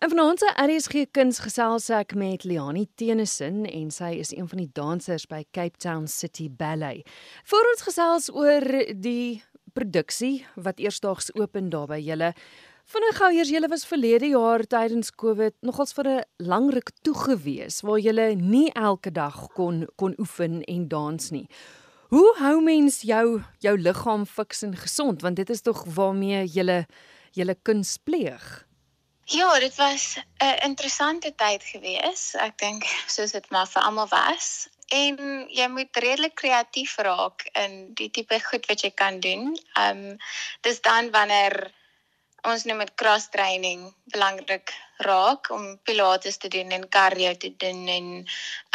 En vanaand se RSG Kunsgesels ek met Liani Tenison en sy is een van die dansers by Cape Town City Ballet. Voor ons gesels oor die produksie wat eersdaags open daar by julle. Vinnig gou eers julle was verlede jaar tydens Covid nogals vir 'n lang ruk toe gewees waar julle nie elke dag kon kon oefen en dans nie. Hoe hou mens jou jou liggaam fiks en gesond want dit is tog waarmee jy jy kuns pleeg? Ja, dit was 'n interessante tyd gewees. Ek dink soos dit maar vir almal was. En jy moet redelik kreatief raak in die tipe goed wat jy kan doen. Um, dis dan wanneer ons noem dit cross training belangrik raak om pilates te doen en cardio te doen en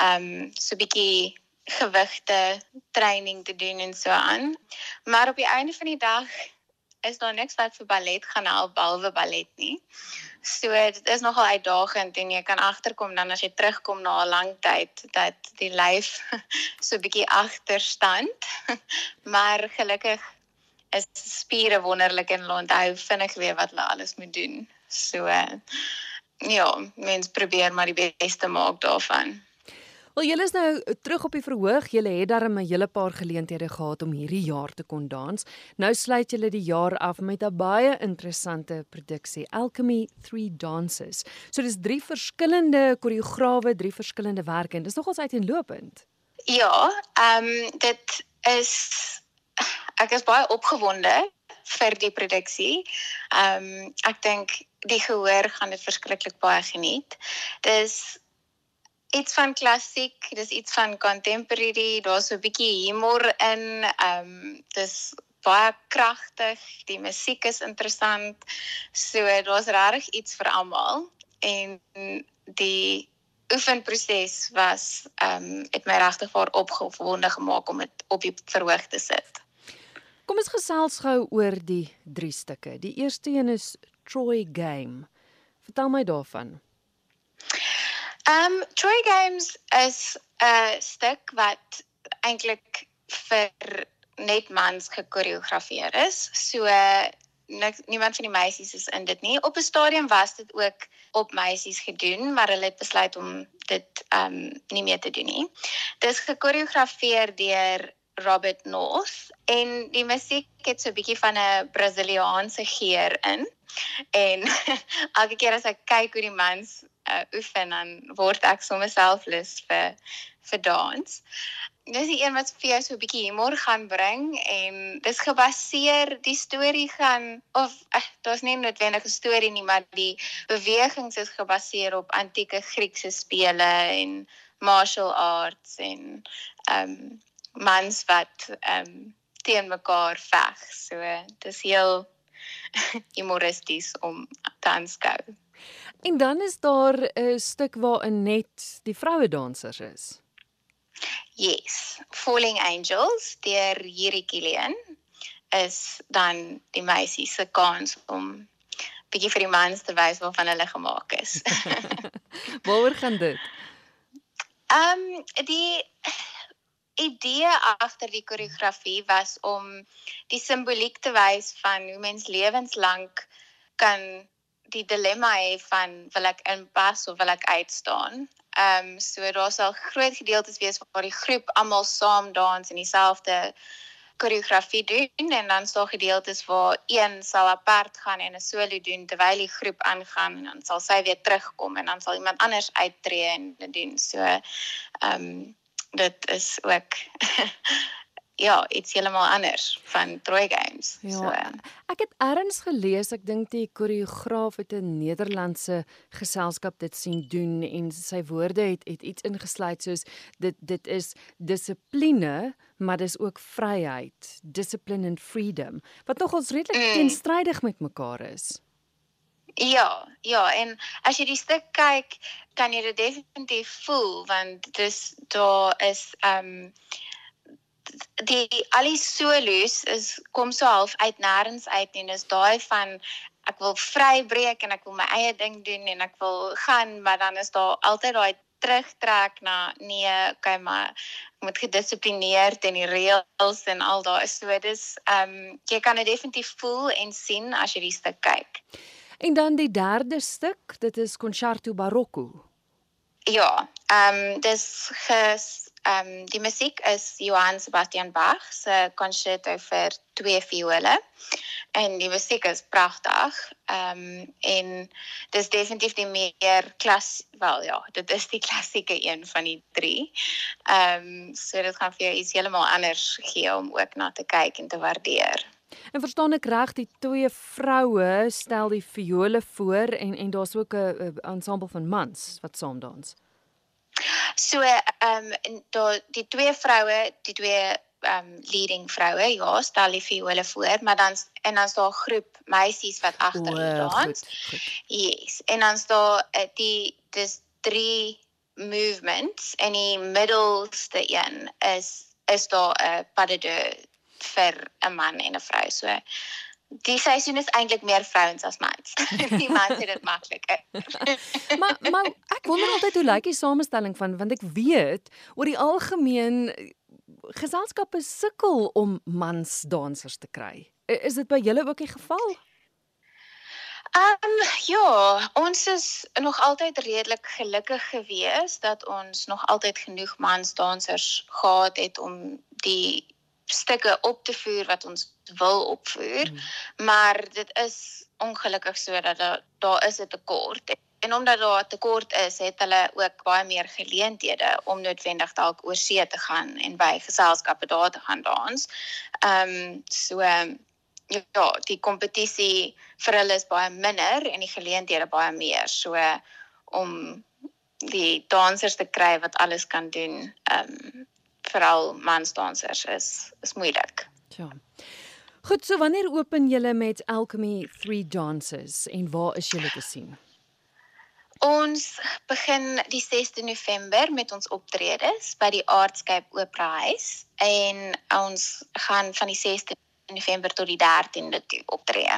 um, so 'n bietjie gewigte training te doen en so aan. Maar op die einde van die dag is daar niks wat vir ballet gaan help behalwe ballet nie. So dit is nogal uitdagend en jy kan agterkom dan as jy terugkom na 'n lang tyd dat die lyf so 'n bietjie agterstand. maar gelukkig is spiere wonderlik en hulle onthou vinnig weer wat hulle alles moet doen. So ja, mens probeer maar die beste maak daarvan. Wel julle is nou terug op die verhoog. Julle het darem 'n hele paar geleenthede gehad om hierdie jaar te kon dans. Nou sluit julle die jaar af met 'n baie interessante produksie, Alchemy 3 Dances. So dis drie verskillende koreograwe, drie verskillende werke en dis nogals uiteenlopend. Ja, ehm um, dit is ek is baie opgewonde vir die produksie. Ehm um, ek dink die gehoor gaan dit verskriklik baie geniet. Dis iets van klassiek, dis iets van contemporary, daar's 'n bietjie humor in. Ehm um, dis baie kragtig, die musiek is interessant. So daar's regtig iets vir almal en die oefenproses was ehm um, het my regtig vir opgewonde gemaak om dit op die verhoog te sit. Kom ons gesels gou oor die drie stukke. Die eerste een is Troy Game. Vertel my daarvan. Um Troy Games is 'n stuk wat eintlik vir net mans gekoreografeer is. So niks niemand van die meisies is in dit nie. Op 'n stadium was dit ook op meisies gedoen, maar hulle het besluit om dit um nie meer te doen nie. Dis gekoreografeer deur Robert North en die musiek het so 'n bietjie van 'n Brasiliaanse geur in. En elke keer as ek kyk hoe die mans uh, oefen dan word ek sommer selflus vir vir dans. Dis die een wat vir jou so 'n bietjie humor gaan bring en dis gebaseer die storie gaan of uh, daar's nie noodwendig 'n storie nie, maar die bewegings is gebaseer op antieke Griekse spele en martial arts en ehm um, mans wat ehm um, teen mekaar veg. So dis heel humoristies om te aanskou. En dan is daar 'n stuk waarin net die vroue dansers is. Yes, Falling Angels deur Yuri Kilian is dan die meisie se kans om bietjie vir die mans te wys waarvan hulle gemaak is. Waaroor gaan dit? Ehm um, die idee agter die koreografie was om die simboliek te wys van hoe mens lewenslank kan die dilemma hê van wil ek inpas of wil ek uitstaan. Ehm um, so daar sal groot gedeeltes wees waar die groep almal saam dans en dieselfde koreografie doen en dan staan gedeeltes waar een sal apart gaan en 'n solo doen terwyl die groep aangaan en dan sal sy weer terugkom en dan sal iemand anders uittreë en dit doen. So ehm um, dit is ook ja, iets heeltemal anders van Troy Games. Ja, so ek het eers gelees, ek dink die koreograaf het 'n Nederlandse geselskap dit sien doen en sy woorde het het iets ingesluit soos dit dit is dissipline, maar dis ook vryheid, discipline and freedom, wat nogals redelik mm. teenstrydig met mekaar is. Ja, ja, en as jy die stuk kyk, kan jy dit definitief voel want dis daar is ehm um, die al die solos is kom so half uit nêrens uit en dis daai van ek wil vrybreek en ek wil my eie ding doen en ek wil gaan maar dan is daar altyd daai terugtrek na nee okay maar ek moet gedissiplineerd en die reëls en al daai so dis ehm um, jy kan dit definitief voel en sien as jy die stuk kyk. En dan die derde stuk, dit is Concerto Barocco. Ja, ehm um, dis ges ehm um, die musiek is Johann Sebastian Bach se concerto vir twee viole. En die musiek is pragtig. Ehm um, en dis definitief die meer klas wel ja, dit is die klassieke een van die drie. Ehm um, so dit gaan vir jou iets heeltemal anders gee om ook na te kyk en te waardeer. En verstaan ek reg die twee vroue stel die viole voor en en daar's ook 'n ensemble van mans wat saam dans. So ehm um, daar die twee vroue, die twee ehm um, leading vroue, ja, stel die viole voor, maar dan en dan's daar 'n groep meisies wat agter hulle dans. Goed, goed. Yes. En dan's daar uh, die dis drie movements en die middelste een is is daar 'n pas de deux vir 'n man en 'n vrou. So die seisoen is eintlik meer vrouens as mans. die mans het dit makliker. maar maar ek wonder altyd hoe lyk die samestelling van want ek weet oor die algemeen geselskappe sukkel om mans dansers te kry. Is dit by julle ook die geval? Ehm um, ja, ons is nog altyd redelik gelukkig geweest dat ons nog altyd genoeg mans dansers gehad het om die stukke op te voer wat ons wil opvoer. Mm. Maar dit is ongelukkig so dat daar daar is 'n tekort. En omdat daar 'n tekort is, het hulle ook baie meer geleenthede om noodwendig dalk oor see te gaan en by geselskappe daar te gaan dans. Ehm um, so ja, die kompetisie vir hulle is baie minder en die geleenthede baie meer. So om die dansers te kry wat alles kan doen, ehm um, veral mansdansers is is moeilik. Ja. Goed, so wanneer open julle met Alchemy 3 Dances en waar is julle te sien? Ons begin die 6de November met ons optredes by die Artscape Opera House en ons gaan van die 6de November tot die 13de toe optree.